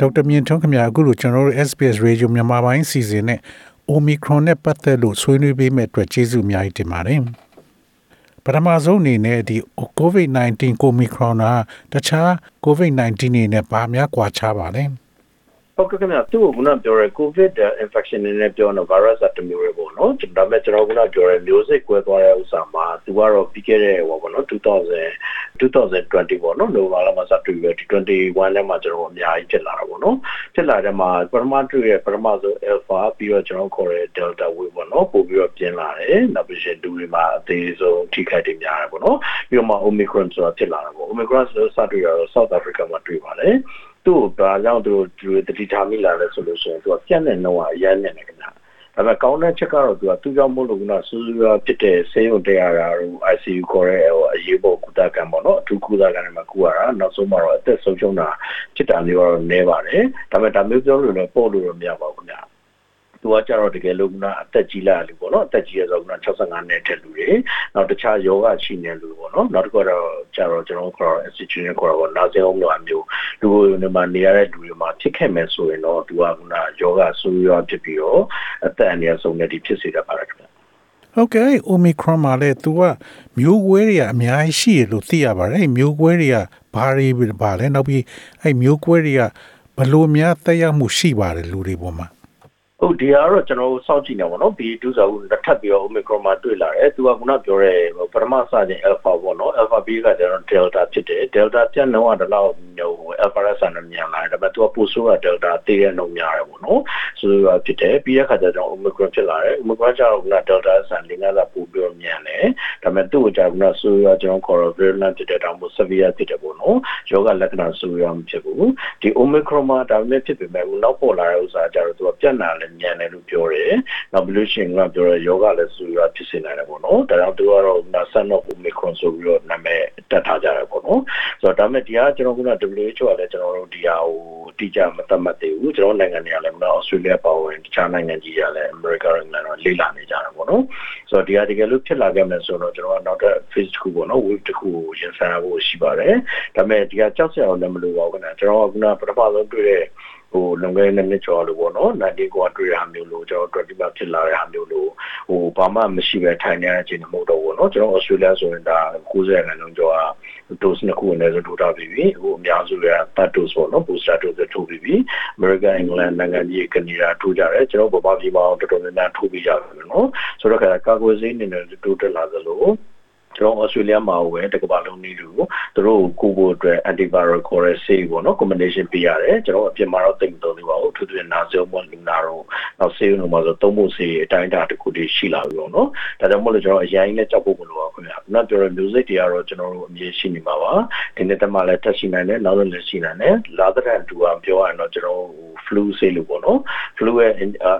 ဒေါက်တာမြင့်ထွန်းခင်ဗျာအခုလိုကျွန်တော်တို့ SBS Radio မြန်မာပိုင်းစီစဉ်နဲ့ Omicron နဲ့ပတ်သက်လို့ဆွေးနွေးပေးမဲ့အတွက်ကျေးဇူးအများကြီးတင်ပါတယ်။ပထမဆုံးအနေနဲ့ဒီ COVID-19 Omicron ကတခြား COVID-19 တွေနဲ့ဘာများကွာခြားပါလဲ။ ဟုတ်ကဲ့ခင်ဗျသူ့ကိုခုနပြောရဲ covid infection နဲ့ပြောတော့ virus အတမျိုးပဲပေါ့နော်ဒါပေမဲ့ကျွန်တော်ခုနပြောရဲမျိုးစိတ်ကွဲသွားတဲ့ဥစ္စာမှာသူကတော့ပြီးခဲ့တဲ့ဟောပေါ့နော်2000 2020ပေါ့နော်နိုဝင်ဘာလမှာစတွေ့ပြီး21ထဲမှာကျွန်တော်အများကြီးဖြစ်လာတာပေါ့နော်ဖြစ်လာတဲ့မှာပထမတွေ့ရပထမဆုံး alpha ပြီးတော့ကျွန်တော်ခေါ်တဲ့ delta wave ပေါ့နော်ပို့ပြီးတော့ပြင်းလာတယ်နောက်ပြီးရှင်ဒူတွေမှာအသေးဆုံးထိခိုက်တွေများတယ်ပေါ့နော်ပြီးတော့မှ omicron ဆိုတာဖြစ်လာတာပေါ့ omicron ဆိုစတွေ့ရတော့ south africa မှာတွေ့ပါတယ် သူ့ဘာကြောင့်သူတို့တတိထားမိလာလဲဆိုလို့ရှိရင်သူကပြန့်တဲ့နှုန်းကအရမ်းနေတယ်ခင်ဗျာဒါပေမဲ့ကောင်းတဲ့ချက်ကတော့သူကသူကြောင့်မို့လို့ကစူးစူးရဖြစ်တဲ့ဆေးရုံတရားရာတို့ ICU ခေါ်တဲ့အရေးပေါ်ကုသကံပေါ့နော်အထူးကုသကံတွေမှာကုရတာနောက်ဆုံးမှာတော့အသက်ဆုံးရှုံးတာဖြစ်တာမျိုးတော့နည်းပါတယ်ဒါပေမဲ့ဒါမျိုးပြောလို့လည်းပို့လို့တော့မရပါဘူးခင်ဗျာ သူကကြတော့တကယ်လို့ကအသက်ကြီးလာလူပေါ့နော်အသက်ကြီးရဆိုက65နှစ်ထက်လူတွေနောက်တခြားယောဂရှိနေလူပေါ့နော်နောက်တစ်ခုတော့ကြတော့ကျွန်တော်ခေါ် institution ခေါ်တော့နာဇင်အောင်လိုအမျိုးလူတွေမှာနေရတဲ့လူတွေမှာဖြစ်ခဲ့မယ်ဆိုရင်တော့သူကကယောဂဆူရောဖြစ်ပြီးတော့အသက်အန္တရာယ်ဆုံးတဲ့ဒီဖြစ်စေတတ်ပါတယ်ခင်ဗျဟုတ်ကဲ့ Omicron မှာလည်း तू ကမျိုးကွဲတွေကအများကြီးရှိရလို့သိရပါတယ်။မျိုးကွဲတွေကဘာတွေပါလဲနောက်ပြီးအဲ့မျိုးကွဲတွေကဘလို့များတက်ရောက်မှုရှိပါတယ်လူတွေပေါ်မှာ ဟုတ်ဒီကတော့ကျွန်တော်တို့စောင့်ကြည့်နေပါတော့ B2 ဆိုတော့တစ်ထပ်ပြီးတော့ Omicron မှာတွေ့လာတယ်သူကခုနပြောတဲ့ပထမစခြင်း Alpha ပေါ့နော် Alpha B ကကျတော့ Delta ဖြစ်တယ် Delta ပြတ်နှုန်းကတလောက်ဟို Alpha ဆန်နဲ့မြန်လာတယ်ဒါပေမဲ့သူကပိုဆိုးတာ Delta တည်ရနှုန်းများတယ်ပေါ့နော်ဆိုတော့ဖြစ်တယ်ပြီးတဲ့ခါကျတော့ Omicron ဖြစ်လာတယ် Omicron ကျတော့ခုန Delta ဆန်လေးငါးစာပိုပြီးတော့မြန်တယ်ဒါပေမဲ့သူ့ကိုကျတော့ခုနဆိုးရကျွန်တော်ခေါ်တော့ virulent ဖြစ်တဲ့တောင်မို့ severe ဖြစ်တယ်ပေါ့နော်ယောဂလက္ခဏာဆိုးရမဖြစ်ဘူးဒီ Omicron မှာဒါပေမဲ့ဖြစ်ပေမဲ့နောက်ပေါ်လာတဲ့ဥစ္စာကျတော့သူကပြတ်နာလည်းမြန်တယ်လို့ပြောတယ်။နောက်ပြီးလို့ရှိရင်ကပြောရဲယောဂလည်းဆူရဖြစ်စေနိုင်တယ်ပေါ့နော်။ဒါကြောင့်သူကတော့နာဆန်တော့ Omicron ဆိုပြီးတော့နာမည်တက်ထားကြတယ်ပေါ့နော်။ဆိုတော့ဒါမဲ့ဒီကကျွန်တော်က WHO ကလည်းကျွန်တော်တို့ဒီဟာကိုတိကျမသတ်မှတ်သေးဘူး။ကျွန်တော်နိုင်ငံတွေကလည်းမနော် Australia ပါဝင်တခြားနိုင်ငံကြီးတွေကလည်း America တွေလည်းလေ့လာနေကြတာပေါ့နော်။ဆိုတော့ဒီဟာတကယ်လို့ဖြစ်လာခဲ့မယ်ဆိုတော့ကျွန်တော်ကနောက်ထပ် phase တစ်ခုပေါ့နော် wave တစ်ခုကိုရင်ဆိုင်ရဖို့ရှိပါတယ်။ဒါမဲ့ဒီကကြောက်စရာလည်းမလိုပါဘူးခင်ဗျာ။ကျွန်တော်ကခုနပထမဆုံးတွေ့တဲ့ ဟိုလွန်ခဲ့တဲ့နှစ်ကျော်လို့ပေါ့နော်90ကိုတွေ့ရမျိုးလို့ကျွန်တော်20မှာဖြစ်လာတဲ့ဟာမျိုးလို့ဟိုဘာမှမရှိပဲထိုင်နေတဲ့အချိန်မဟုတ်တော့ဘူးနော်ကျွန်တော် Australia ဆိုရင်ဒါ90ခန်းလုံးကျော်က dose နှစ်ခုနဲ့ဆိုထိုးထားပြီးပြီဟိုအများစုက third dose ပေါ့နော် booster dose ထိုးပြီးပြီ America England နိုင်ငံကြီးကနေဒါထိုးကြတယ်ကျွန်တော်ဗမာပြည်မှာတော်တော်များများထိုးပြီးကြတယ်နော်ဆိုတော့ခါကာကွယ်ဆေးနေနဲ့တိုးတက်လာသလို ကျွန်တော်ဩစတြေးလျမှာပဲတကဘာလုံးနည်းတူသူတို့ကိုကိုအတွက် antiviral ခေါ်တဲ့ဆေးပေါ့နော် combination ပေးရတယ်ကျွန်တော်အပြင်မှာတော့သိမသုံးသေးပါဘူးထူးထူးနာဇယ်မွန်လူနာတော့နောက်ဆေးရုံမှာဆိုသုံးဖို့ဆေးအတိုင်းအတာတစ်ခုတည်းရှိလာပြီပေါ့နော်ဒါကြောင့်မို့လို့ကျွန်တော်အရင်နဲ့ကြောက်ဖို့မလိုပါဘူးခင်ဗျာနောက်ပြောရ music တွေကတော့ကျွန်တော်တို့အမြင်ရှိနေမှာပါဒီနေ့တမလည်းတက်ရှိနိုင်တယ်နောက်လည်းရှိနိုင်တယ်လာတဲ့တူအောင်ပြောရရင်တော့ကျွန်တော် flu ဆေးလို့ပေါ့နော် flu ရဲ့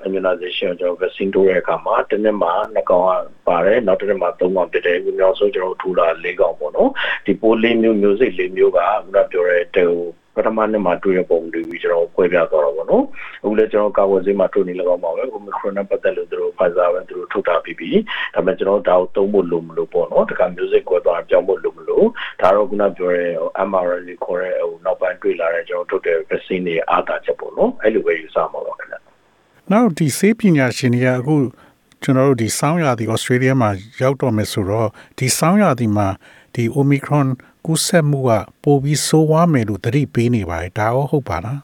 immunization ကျွန်တော် vaccine ထိုးတဲ့အခါမှာတစ်နှစ်မှာနှစ်ကောင်ပါတယ်နောက်တစ်နှစ်မှာသုံးကောင်ဖြစ်တယ်အခုနောက်ဆုံးကျွန်တော်ထူလာ၄ကောင်ပေါ့နော်ဒီပိုးလေးမျိုးမျိုးစိတ်လေးမျိုးကခုနပြောတဲ့တေပထမနှစ်မှာတွေ့တဲ့ပုံတွေပြီးကျွန်တော်ခွဲပြသွားတော့ဗောနော်အခုလည်းကျွန်တော်ကာဝယ်ဆေးမှာတွေ့နေလောက်အောင်ပါပဲ Omicron နဲ့ပတ်သက်လို့သူတို့ Pfizer ပဲသူတို့ထုတ်ထားပြီးပြီဒါပေမဲ့ကျွန်တော်ဒါကိုသုံးဖို့လိုမလို့ပေါ့နော်တခါ music ကွဲသွားပြောင်းဖို့လိုမလို့ဒါတော့ခုနပြောတဲ့ mRNA ခေါ်တဲ့ဟိုနောက်ပိုင်းတွေ့လာတဲ့ကျွန်တော်ထုတ်တဲ့ vaccine တွေအားသာချက်ပေါ့နော်အဲ့လိုပဲယူဆမှာပါခင်ဗျနောက်ဒီဆေးပညာရှင်တွေကအခု ကျွန်တော်တို့ဒီဆောင်းရာသီဩစတြေးလျမှာရောက်တော့မယ်ဆိုတော့ဒီဆောင်းရာသီမှာဒီ Omicron ကူးစက်မှုကပိုပြီးဆိုးဝါးမယ်လို့သတိပေးနေပါတယ်ဒါရောဟုတ်ပါလား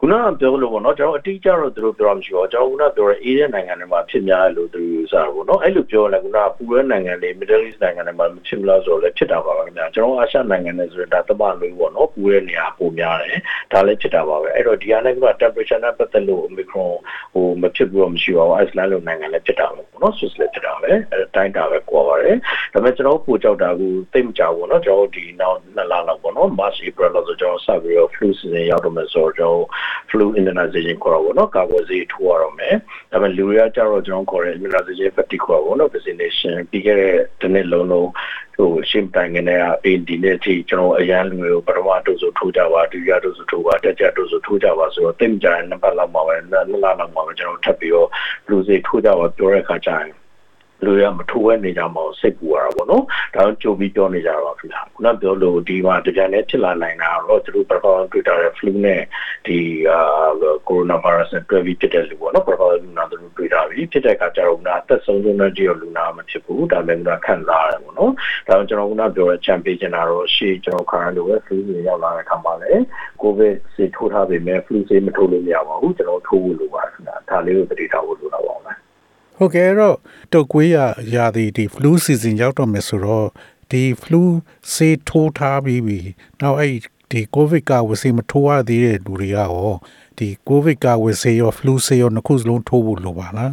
ခုနကပြောလို့ပေါ့နော်ကျွန်တော်အတိအကျတော့သူတို့ပြောမှရှိတော့ကျွန်တော်ခုနပြောတဲ့အေးတဲ့နိုင်ငံတွေမှာဖြစ်များတယ်လို့သူယူဆတာပေါ့နော်အဲ့လိုပြောလဲခုနကပူတဲ့နိုင်ငံတွေ Middle East နိုင်ငံတွေမှာမဖြစ်မလားဆိုတော့လည်းဖြစ်တာပါပဲခင်ဗျာကျွန်တော်အာရှနိုင်ငံတွေဆိုရင်ဒါတမလို့ပေါ့နော်ပူတဲ့နေရာပိုများတယ်ဒါလည်းဖြစ်တာပါပဲအဲ့တော့ဒီဟာနဲ့က temperature နဲ့ပတ်သက်လို့ Omicron ဟိုမဖြစ်ဘူးမရှိပါဘူး Iceland လိုနိုင်ငံလည်းဖြစ်တာပဲပေါ့နော် Swiss လည်းဖြစ်တာပဲအဲ့တိုင်းတာပဲ ကွာပါတယ်ဒါပေမဲ့ကျွန်တော်ပူကြောက်တာကသိမကြဘူးပေါ့နော်ကျွန်တော်ဒီနောက်နှစ်လလောက်ပေါ့နော် March April လောက်ဆိုကျွန်တော်စပြီးတော့ flu season ရောက်တော့မယ်ဆိုတော့ကျွန်တော် flu immunization ခေါ်တာပေါ့နော်ကာကွယ်ဆေးထိုးရတော့မယ်ဒါပေမဲ့လူတွေကကြတော့ကျွန်တော်ခေါ်တဲ့ immunization fatigue ခေါ်တာပေါ့နော် vaccination ပြီးခဲ့တဲ့တစ်နှစ်လုံးလုံးဟိုရှင်းတိုင်ကနေအင်းဒီနေ့ထိကျွန်တော်အရန်လူတွေကိုပထမဒုစုထိုးကြပါဒုတိယဒုစုထိုးပါတက်ကြဒုစုထိုးကြပါဆိုတော့တိတ်မကြတဲ့နှစ်ပတ်လောက်မှာပဲနှစ်လလောက်မှာပဲကျွန်တော်ထပ်ပြီးတော့လူစီထိုးကြပါပြောတဲ့အခါကျရင် လူရမထိုးဝဲနေကြမှာစိတ်ပူရတာပေါ့နော်ဒါတော့ကြိုပြီးပြောနေကြတော့ခင်ဗျာခုနပြောလို့ဒီမှာတကြံနဲ့ဖြစ်လာနိုင်တာတော့သူတို့ပထမတွေ့တာတဲ့ flu နဲ့ဒီအာကိုရိုနာဗိုင်းရပ်စ်နဲ့တွေ့ပြီးဖြစ်တဲ့လူပေါ့နော်ပထမလူနာသူတို့တွေ့တာပြီဖြစ်တဲ့အခါကျတော့ကအသက်ဆုံးဆုံးတဲ့ဒီလူနာမဖြစ်ဘူးဒါပေမဲ့ကခံစားရတယ်ပေါ့နော်ဒါတော့ကျွန်တော်ကပြောတဲ့ champ ပေးချင်တာတော့ရှေ့ကျွန်တော်ခါရလို့ပဲ flu တွေရောက်လာတဲ့အခါမှာလည်း covid ဆေးထိုးထားပေမဲ့ flu ဆေးမထိုးလို့မရပါဘူးကျွန်တော်ထိုးဖို့လိုပါတယ်ခင်ဗျာဒါလေးကိုတတိထားဖို့လိုတာပါပဲ ဟုတ်ကဲ့အဲ့တော့တုတ်ကွေးရရာသီဒီ flu season ရောက်တော့မယ်ဆိုတော့ဒီ flu ဆေးထိုးထားပြီးပြီနောက်အဲ့ဒီ covid ကဝဆေးမထိုးရသေးတဲ့လူတွေကရောဒီ covid ကဝဆေးရော flu ဆေးရောနှစ်ခုစလုံးထိုးဖို့လိုပါလား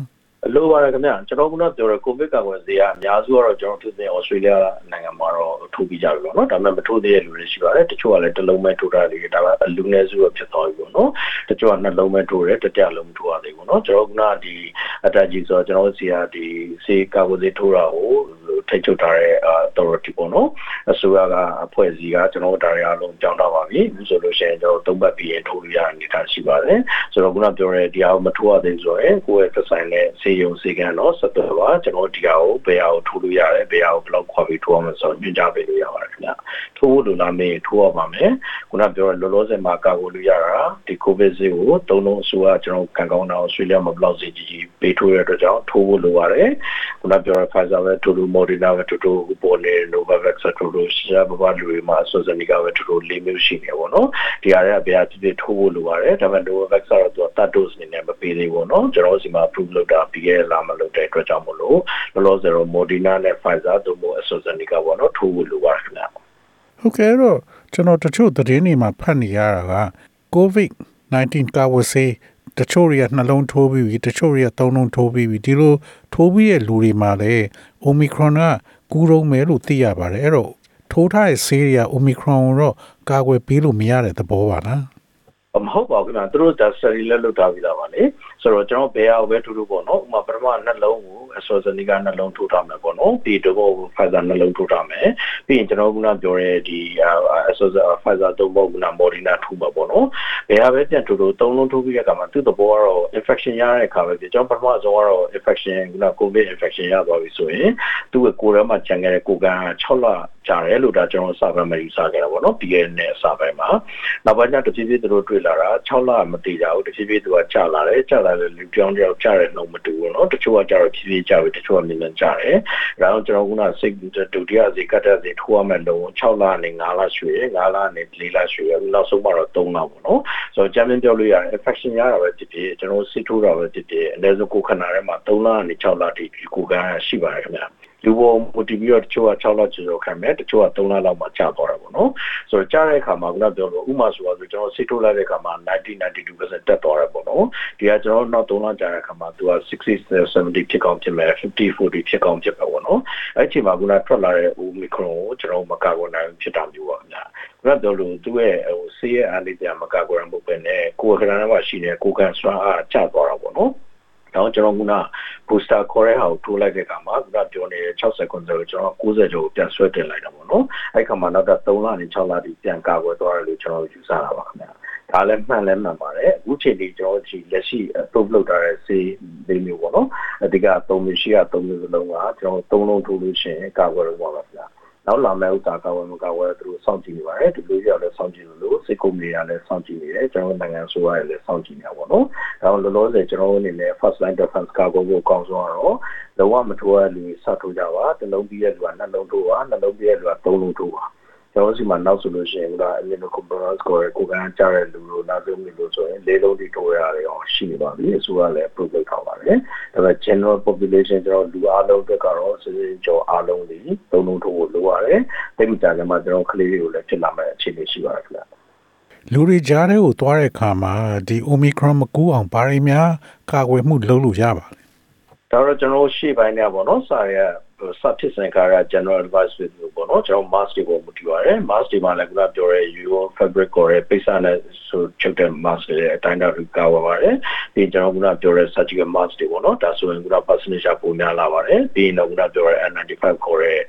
လိုပါတယ်ခင်ဗျာကျွန်တော်ကပြောတဲ့ကိုဗစ်ကာကွယ်ဆေးကအများစုကတော့ကျွန်တော်သူတင်ဩစတြေးလျနိုင်ငံမှာတော့ထိုးပြီးကြပြီပေါ့နော်ဒါပေမဲ့မထိုးသေးတဲ့လူတွေရှိပါတယ်တချို့ကလည်းတစ်လုံးပဲထိုးတာတွေဒါပေမဲ့အလူနည်းစုတော့ဖြစ်သွားပြီပေါ့နော်တချို့ကနှလုံးပဲထိုးတယ်တတိယလုံးမထိုးရသေးဘူးပေါ့နော်ကျွန်တော်ကဒီအတက်ကြီးဆိုတော့ကျွန်တော်စီကဒီဆေးကာကွယ်ဆေးထိုးတာကိုထိတ်ချုပ်ထားတဲ့ authority ပေါ့နော်အစိုးရကအဖွဲ့အစည်းကကျွန်တော်တို့ဒါတွေအားလုံးကြောင်းတော့ပါပြီအခုဆိုလို့ရှိရင်ကျွန်တော်သုံးပတ်ပြီးရင်ထိုးလို့ရတဲ့အနေအထားရှိပါတယ်ဆိုတော့ခုနပြောတဲ့ဒီအားမထိုးရသေးဆိုရင်ကိုယ့်ရဲ့သက်ဆိုင်တဲ့ဆေးရုံဆေးကန်းတော့ဆက်သွယ်ပါကျွန်တော်ဒီဟာကိုဘယ်ဟာကိုထိုးလို့ရတယ်ဘယ်ဟာကိုဘယ်လောက်ခွာပြီးထိုးရမလဲဆိုတော့ညွှန်ကြားပေးလို့ရပါတယ်ခင်ဗျထိုးဖို့လိုလားမေးထိုးရပါမယ်ခုနပြောတဲ့လောလောဆယ်မှာကာကွယ်လို့ရတာဒီကိုဗစ်ဆေးကိုသုံးလုံးအစိုးရကျွန်တော်ကန်ကောင်းတာအော်စတြေးလျမှာဘယ်လောက်စီကြီးကြီးပေးထိုးရတဲ့အတွက်ကြောင့်ထိုးဖို့လိုပါတယ်ခုနပြောတဲ့ Pfizer ပဲထိုးလို့ Moderna ပဲထိုးထိုးပေါ်နေ Novavax ထိုးလို့ရှားဘဘလူတွေမှာ AstraZeneca ပဲထိုးလို့၄မျိုးရှိနေပေါ့နော်ဒီဟာတွေကဘယ်ဟာဖြစ်ဖြစ်ထိုးဖို့လိုပါတယ်ဒါပေမဲ့ Novavax ကတော့သူက third dose အနေနဲ့မပေးသေးဘူးနော်ကျွန်တော်စီမှာ approve လုပ်တာပြီးခဲ့လာမလုပ်တဲ့အတွက်ကြောင့်မလို့လောလောဆယ်တော့ Moderna နဲ့ Pfizer တို့မျိုး AstraZeneca ပေါ့နော်ထိုးဖို့လိုပါတယ်ခင်ဗျာဟုတ်ကဲ့အဲ့တော့ကျွန်တော်တချို့သတင်းတွေမှာဖတ်နေရတာက covid 19ကာဝဆေးတချို့တွေကနှလုံးထိုးပြီးပြီတချို့တွေကသုံးလုံးထိုးပြီးပြီဒီလိုထိုးပြီးတဲ့လူတွေမှာလည်း omicron ကကူးရုံမယ်လို့သိရပါတယ်အဲ့တော့ထိုးထားတဲ့ဆေးတွေက omicron ကိုတော့ကာကွယ်ပေးလို့မရတဲ့သဘောပါလားမဟုတ်ပါဘူးခင်ဗျာသူတို့ဒါ study လက်လုပ်ထားပြီးသားပါလေ ဆိုတော့ကျွန်တော်ဘယ်ဟာကိုပဲထိုးထိုးပေါ့နော်ဥပမာပထမနှလုံးကို AstraZeneca နှလုံးထိုးထားမယ်ပေါ့နော်ပြီးတော့ Pfizer နှလုံးထိုးထားမယ်ပြီးရင်ကျွန်တော်ကပြောရဲဒီ AstraZeneca Pfizer သုံးဖို့က Moderna ထိုးမှာပေါ့နော်ဘယ်ဟာပဲပြန်ထိုးထိုးသုံးလုံးထိုးပြီးတဲ့အခါမှာသူ့သဘောကတော့ infection ရတဲ့အခါပဲပြကျွန်တော်ပထမဆုံးကတော့ infection က COVID infection ရသွားပြီဆိုရင်သူ့ကိုကိုယ်ထဲမှာခြံခဲ့တဲ့ကိုယ်က6လကြာတယ်လို့ဒါကျွန်တော်စာပိုင်းမှာယူဆခဲ့တာပေါ့နော်ပြီးခဲ့တဲ့စာပိုင်းမှာနောက်ပိုင်းကျတဖြည်းဖြည်းသူတို့တွေ့လာတာ6လမတည်ကြဘူးတဖြည်းဖြည်းသူကကြာလာတယ်ကြာလာတယ်လူပြောင်းကြောက်ကြာတဲ့နှုံမတူဘူးနော်တချို့ကကြာတော့ဖြည်းဖြည်းကြာပြီတချို့ကမြင်မြင်ကြာတယ်ဒါတော့ကျွန်တော်ကစိတ်ဒုတိယစီကတ်တဲ့စီထိုးရမယ်လို့6လနဲ့9လရွှေ9လနဲ့4လရွှေနောက်ဆုံးမှတော့3လပေါ့နော်ဆိုတော့ဂျမ်မင်ပြောလို့ရတယ် infection ရတာပဲဖြစ်ဖြစ်ကျွန်တော်စစ်ထိုးတာပဲဖြစ်ဖြစ်အနည်းဆုံးကိုခဏထဲမှာ3လနဲ့6လတိကိုကန်းရှိပါတယ်ခင်ဗျာ လူပေါ်မူတည်ပြီးတော့တချို့က6လကျော်ကျော်ခံမယ်တချို့က3လလောက်မှကြာသွားတာပေါ့နော်ဆိုတော့ကြားတဲ့အခါမှာခုနပြောလို့ဥမာဆိုတော့ကျွန်တော်စိတ်ထိုးလိုက်တဲ့အခါမှာ90 92%တက်သွားတယ်ပေါ့နော်ဒီကကျွန်တော်နောက်3လကြာတဲ့အခါမှာသူက60 70ဖြစ်ကောင်းဖြစ်မယ်50 40ဖြစ်ကောင်းဖြစ်မယ်ပေါ့နော်အဲ့ချိန်မှာခုနထွက်လာတဲ့ omicron ကိုကျွန်တော်မကာကွယ်နိုင်ဖြစ်တာမျိုးပါခင်ဗျာခုနပြောလို့သူ့ရဲ့ဟိုဆေးရဲ့အားလေးပြန်မကာကွယ်နိုင်မှုပဲနဲ့ကိုယ်ခန္ဓာမှာရှိနေတဲ့ကိုယ်ခံစွမ်းအားကျသွားတာပေါ့နော် တော့ကျွန်တော်က booster ခေါ်တဲ့ဟာကိုထိုးလိုက်တဲ့အခါမှာကပြောနေတဲ့60ခွန်ဆိုကျွန်တော်90ကျော်ပြန်ဆွဲတင်လိုက်တာပေါ့နော်အဲ့ခါမှာနောက်တော့3လနဲ့6လတိပြန်ကာကွယ်သွားတယ်လို့ကျွန်တော်ယူဆတာပါခင်ဗျာဒါလည်းမှန်လည်းမှန်ပါတယ်အခုချိန်ဒီကျွန်တော်ဒီလက်ရှိ approve လုပ်ထားတဲ့ဆေးလေးမျိုးပေါ့နော်အဓိက3မျိုးရှိရ3မျိုးစလုံးကကျွန်တော်3လုံးထိုးလို့ရှိရင်ကာကွယ်လို့ပါပါခင်ဗျာ နောက်လာမယ့်ဥစ္စာကဝယ်မကဝယ်သူတို့စောင့်ကြည့်နေပါတယ်ဒီလိုကြောက်လည်းစောင့်ကြည့်လို့စိတ်ကုမ္ပဏီကလည်းစောင့်ကြည့်နေတယ်ကျွန်တော်နိုင်ငံဆိုရလည်းစောင့်ကြည့်နေတာပေါ့နော်ဒါတော့လောလောဆယ်ကျွန်တော်အနေနဲ့ first line defense ကာကွယ်ဖို့အကောင်းဆုံးကတော့လောကမထိုးရလူစထိုးကြပါတစ်လုံးပြီးရလူကနှလုံးထိုးပါနှလုံးပြီးရလူကသုံးလုံးထိုးပါ ကျွန်တော်စီမှာနောက်ဆိုလို့ရှိရင်က immunocompromised ကိုကိုကန်းကြားတဲ့လူလို့နောက်ဆုံးမျိုးလို့ဆိုရင်လေးလုံးထိထိုးရတယ်အောင်ရှိနေပါပြီအစိုးရလည်း approve လုပ်ထားပါတယ်ဒါပေမဲ့ general population ကျွန်တော်လူအားလုံးအတွက်ကတော့စစကျော်အားလုံးဒီသုံးလုံးထိုးဖို့လိုရတယ်တိတ်မကြခင်မှာကျွန်တော်ကလေးတွေကိုလည်းဖြစ်လာမယ့်အခြေအနေရှိပါတယ်ခင်ဗျာ လူတွေကြားထဲကိုသွားတဲ့အခါမှာဒီ omicron မကူးအောင်ဘာတွေများကာကွယ်မှုလုပ်လို့ရပါလဲ ဒါတော့ကျွန်တော်ရှေ့ပိုင်းเนี่ยပေါ့နော်စာရ စဖြစ်စင်ကာရ general advice with လို့ပေါ့နော်ကျွန်တော် mask တွေပေါ်မူတည်ပါတယ် mask တွေမှာလည်းခုနပြောရဲ UO fabric ကိုရဲပိတ်စနဲ့ဆွဆိုချုပ်တဲ့ mask တွေအတိုင်းတော့ကာဝပါတယ်ပြီးကျွန်တော်ကပြောတဲ့ surgical mask တွေပေါ့နော်ဒါဆိုရင်က percentage ပုံများလာပါတယ်ပြီးရင်တော့ကပြောတဲ့ N95 ခေါ်တဲ့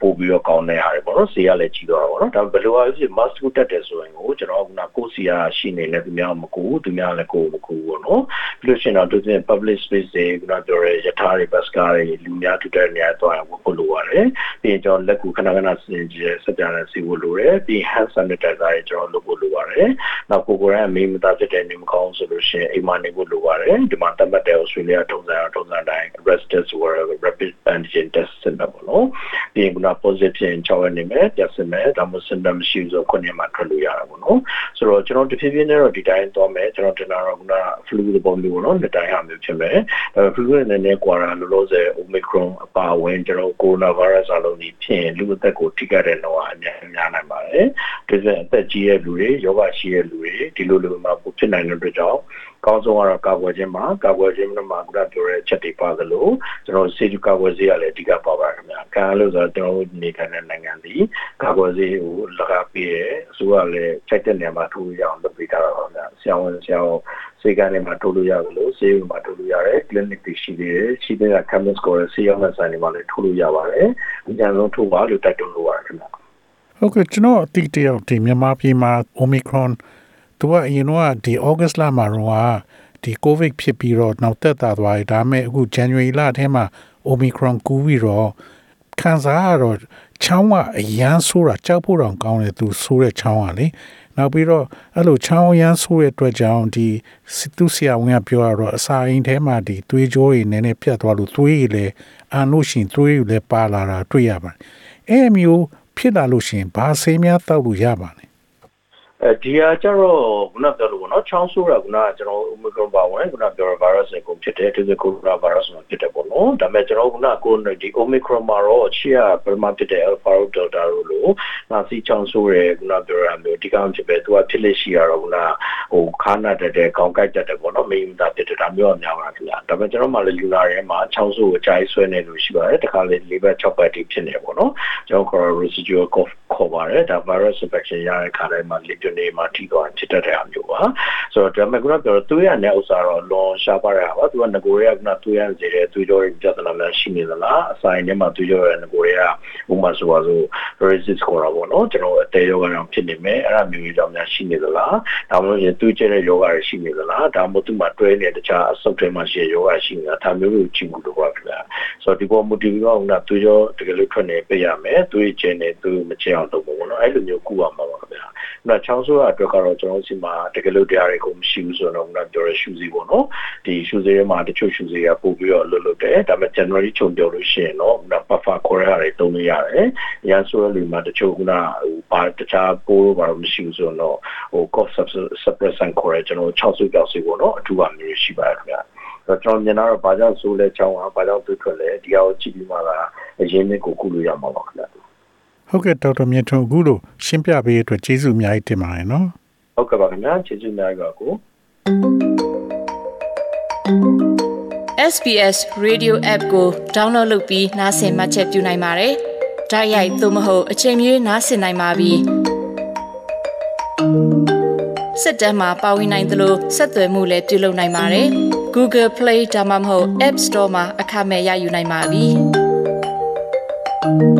ပို့ပြီးတော့ကောင်းတဲ့ဟာတွေပေါ့နော်ဆေးရလည်းကြီးသွားတာပေါ့နော်ဒါဘယ်လိုအားဖြင့် mask ကိုတက်တယ်ဆိုရင်ကိုကျွန်တော်ကကိုစီယာရှိနေလဲသူများမကူသူများလည်းကိုမကူပေါ့နော်ပြီးလို့ရှိရင်တော့သူပြင် public space တွေကပြောတဲ့ရထားတွေ bus ကားတွေလူများတူတဲ့နေရာသွားရင်ဝတ်ဖို့လိုပါတယ်ပြီးရင်ကျွန်တော်လက်ကူခဏခဏစင်ကြယ်စကြတဲ့စီဖို့လိုတယ်ပြီး hand sanitizer တွေကျွန်တော်လုပ်ဖို့လိုပါတယ်နောက်ကိုကိုရန်အမေမသားဖြစ်တဲ့နေမကောင်းဆိုလို့ရှိရင်အိမ်မှာနေဖို့လိုပါတယ်ဒီမှာတတ်မှတ်တဲ့ Australia ထုံးစံထုံးစံတိုင်း rest test or rapid antigen test စင်တာပေါ့နော်ပြီးရင်က positive ဖြစ်ရင်6ရက်နေမယ်ပြစစ်မယ်ဒါမှမဟုတ် symptom မရှိဘူးဆို9ရက်မှထွက်လို့ရတာပေါ့နော်ဆိုတော့ကျွန်တော်တဖြည်းဖြည်းနဲ့တော့ဒီတိုင်းသွားမယ်ကျွန်တော်တင်လာတော့က flu သဘောမျိုးပေါ့နော်ဒီတိုင်းဟာမျိုးဖြစ်မယ်ဒါ flu နဲ့နည်းနည်းကွာတာလို့လို့ဆယ် omicron အပါဝင်ကျွန်တော် coronavirus အလုံးကြီးဖြစ်ရင်လူအသက်ကိုထိခိုက်တဲ့နှောအများများနိုင်ပါတယ်ဒီစက်အသက်ကြီးတဲ့လူတွေယောဂရှိတဲ့လူတွေဒီလိုလိုမှဖြစ်နိုင်တဲ့အတွက်ကြောင့်ကောင်းဆုံးကတော့ကာကွယ်ခြင်းမှာကာကွယ်ခြင်းမှာခုနပြောတဲ့ချက်တွေပါသလိုကျွန်တော်စေတူကာကွယ်ဆေးရလည်းအဓိကပါပါခင်ဗျာခံလို့ဆိုတော့ကျွန်တော်နေထိုင်တဲ့နိုင်ငံဒီကာကွယ်ဆေးကိုလကားပေးရဲအစိုးရလည်းချက်တဲ့နေရာမှာထိုးရအောင်လုပ်ပေးတာပါခင်ဗျာဆရာဝန်ဆရာဝန် စေကနေမှာထိုးလို့ရသလိုဆေးရုံမှာထိုးလို့ရတယ် clinic တွေရှိသေးတယ်ရှိတဲ့ chemist ကိုဆေးရုံနဲ့ဆိုင်တွေမှာလည်းထိုးလို့ရပါတယ်အများဆုံးထိုးပါလို့တိုက်တွန်းလို့ရတယ်ခင်ဗျာဟုတ်ကဲ့ကျွန်တော်အတိတ်တယောက်ဒီမြန်မာပြည်မှာ Omicron သူကအရင်တော့ဒီ August လမှာတော့ဒီ COVID ဖြစ်ပြီးတော့နောက်သက်သာသွားတယ်ဒါပေမဲ့အခု January လထဲမှာ Omicron ကူးပြီးတော့ခံစားရတော့ချောင်းကအရန်ဆိုးတာကြောက်ဖို့တောင်ကောင်းတယ်သူဆိုးတဲ့ချောင်းကလေ နောက်ပြီးတော့အဲ့လိုချောင်းရမ်းဆိုးတဲ့အတွက်ကြောင့်ဒီသူဆရာဝန်ကပြောရတော့အစာအိမ်ထဲမှာဒီသွေးကြောတွေနည်းနည်းပြတ်သွားလို့သွေးရည်လည်းအာလို့ရှိရင်သွေးရည်လည်းပါလာတာတွေ့ရပါတယ်အဲ့မျိုးဖြစ်လာလို့ရှိရင်ဘာဆေးများတောက်လို့ရပါလဲ အဲဒီဟာကျတော့ခုနပြောလို့ပေါ့နော်ချောင်းဆိုးတာခုနကကျွန်တော် Omicron ပါဝင်ခုနပြောရ virus ကိုဖြစ်တယ်ဒီကို corona virus ကိုဖြစ်တယ်ပေါ့နော်ဒါပေမဲ့ကျွန်တော်ခုနကိုဒီ Omicron မှာတော့ချီရပရမဖြစ်တဲ့ alpha delta တို့လို့နာစီချောင်းဆိုးတယ်ခုနပြောရမျိုးဒီကောင်ဖြစ်ပဲသူကဖြစ်လက်ရှိရတော့ခုနဟိုခါနာတက်တဲ့ကောင်းကိုက်တက်တယ်ပေါ့နော်မိမသားဖြစ်တယ်ဒါမျိုးအများပါခင်ဗျာဒါပေမဲ့ကျွန်တော်မှလည်းလူနာတွေမှာချောင်းဆိုးကိုအကြိုက်ဆွဲနေလို့ရှိပါတယ်တခါလေလေးဘက်6ဘက်တိဖြစ်နေပေါ့နော်ကျွန်တော် corona residual cough ခေါ်ပါတယ်ဒါ virus infection ရတဲ့ခါတိုင်းမှာလေပြနေမှာထိသွားဖြစ်တတ်တဲ့အမျိုးပါဆိုတော့ဒါပေမဲ့ခုနပြောသွေးရတဲ့ဥစ္စာတော့လွန်ရှားပါတဲ့ဟာပါသူကငကိုရဲကကသွေးရစေတဲ့သွေးကြောတွေပြဿနာများရှိနေသလားအဆိုင်ထဲမှာသွေးကြောရဲ့ငကိုရဲကဥမာဆိုပါစို့ resist ခေါ်တာပေါ့နော်ကျွန်တော်အသေးယောဂကြောင့်ဖြစ်နေမယ်အဲ့ဒါမျိုးကြီးကြောင့်များရှိနေသလားဒါမှမဟုတ်ရင်သွေးကျတဲ့ယောဂတွေရှိနေသလားဒါမှမဟုတ်သူမှတွဲနေတခြားအဆုတ်ထဲမှာရှိတဲ့ယောဂရှိနေတာဒါမျိုးကိုကြည့်မှုတော့ပါဗျာဆိုတော့ဒီပေါ်မူတည်ပြီးတော့ကသွေးကြောတကယ်လို့ထွက်နေပြရမယ်သွေးကျင်းနေသွေးမကျအောင်လုပ်ဖို့ပေါ့နော်အဲ့လိုမျိုးကုရမှာပါဗျာ နောက်ချောင်းဆိုးရအတွက်ကတော့ကျွန်တော်စီမှာတကယ်လို့တရားတွေကိုမရှိဘူးဆိုတော့ခုနပြောရရှူစီပေါ့နော်ဒီရှူစီထဲမှာတချို့ရှူစီကပို့ပြီးတော့လွတ်လွတ်တယ်ဒါပေမဲ့ January ချုံပြောလို့ရှိရင်တော့ခုန buffer ခေါ်ရတာတွေတုံးလို့ရတယ်ရန်ဆိုးရလူမှာတချို့ခုနဟိုဘာတခြားပိုးတော့ဘာလို့မရှိဘူးဆိုတော့ဟို cough suppressant ခေါ်ရကျွန်တော်6ဆုကြောက်စီပေါ့နော်အထူးပါမျိုးရှိပါတယ်ခင်ဗျာတော့ကျွန်တော်မြင်တော့ဘာကြောင့်ဆိုးလဲချောင်းอ่ะဘာကြောင့်တွေးထွက်လဲဒီဟာကိုကြည့်ပြီးမှလာအရင်နဲ့ကိုကုလို့ရမှာပါခင်ဗျာ ဟုတ်ကဲ့ဒေါက်တာမြင့်ထွန်းအခုလိုရှင်းပြပေးရတဲ့ကျေးဇူးအများကြီးတင်ပါတယ်နော်ဟုတ်ကဲ့ပါခင်ဗျာကျေးဇူးများပါကို SBS Radio App ကို download လုပ်ပြီးနားဆင်မှတ်ချက်ပြုနိုင်ပါတယ်။ဒါရိုက်သို့မဟုတ်အချိန်မြေးနားဆင်နိုင်ပါပြီ။စစ်တမ်းမှာပါဝင်နိုင်သလိုဆက်သွယ်မှုလည်းပြုလုပ်နိုင်ပါတယ်။ Google Play ဒါမှမဟုတ် App Store မှာအခမဲ့ရယူနိုင်ပါပြီ။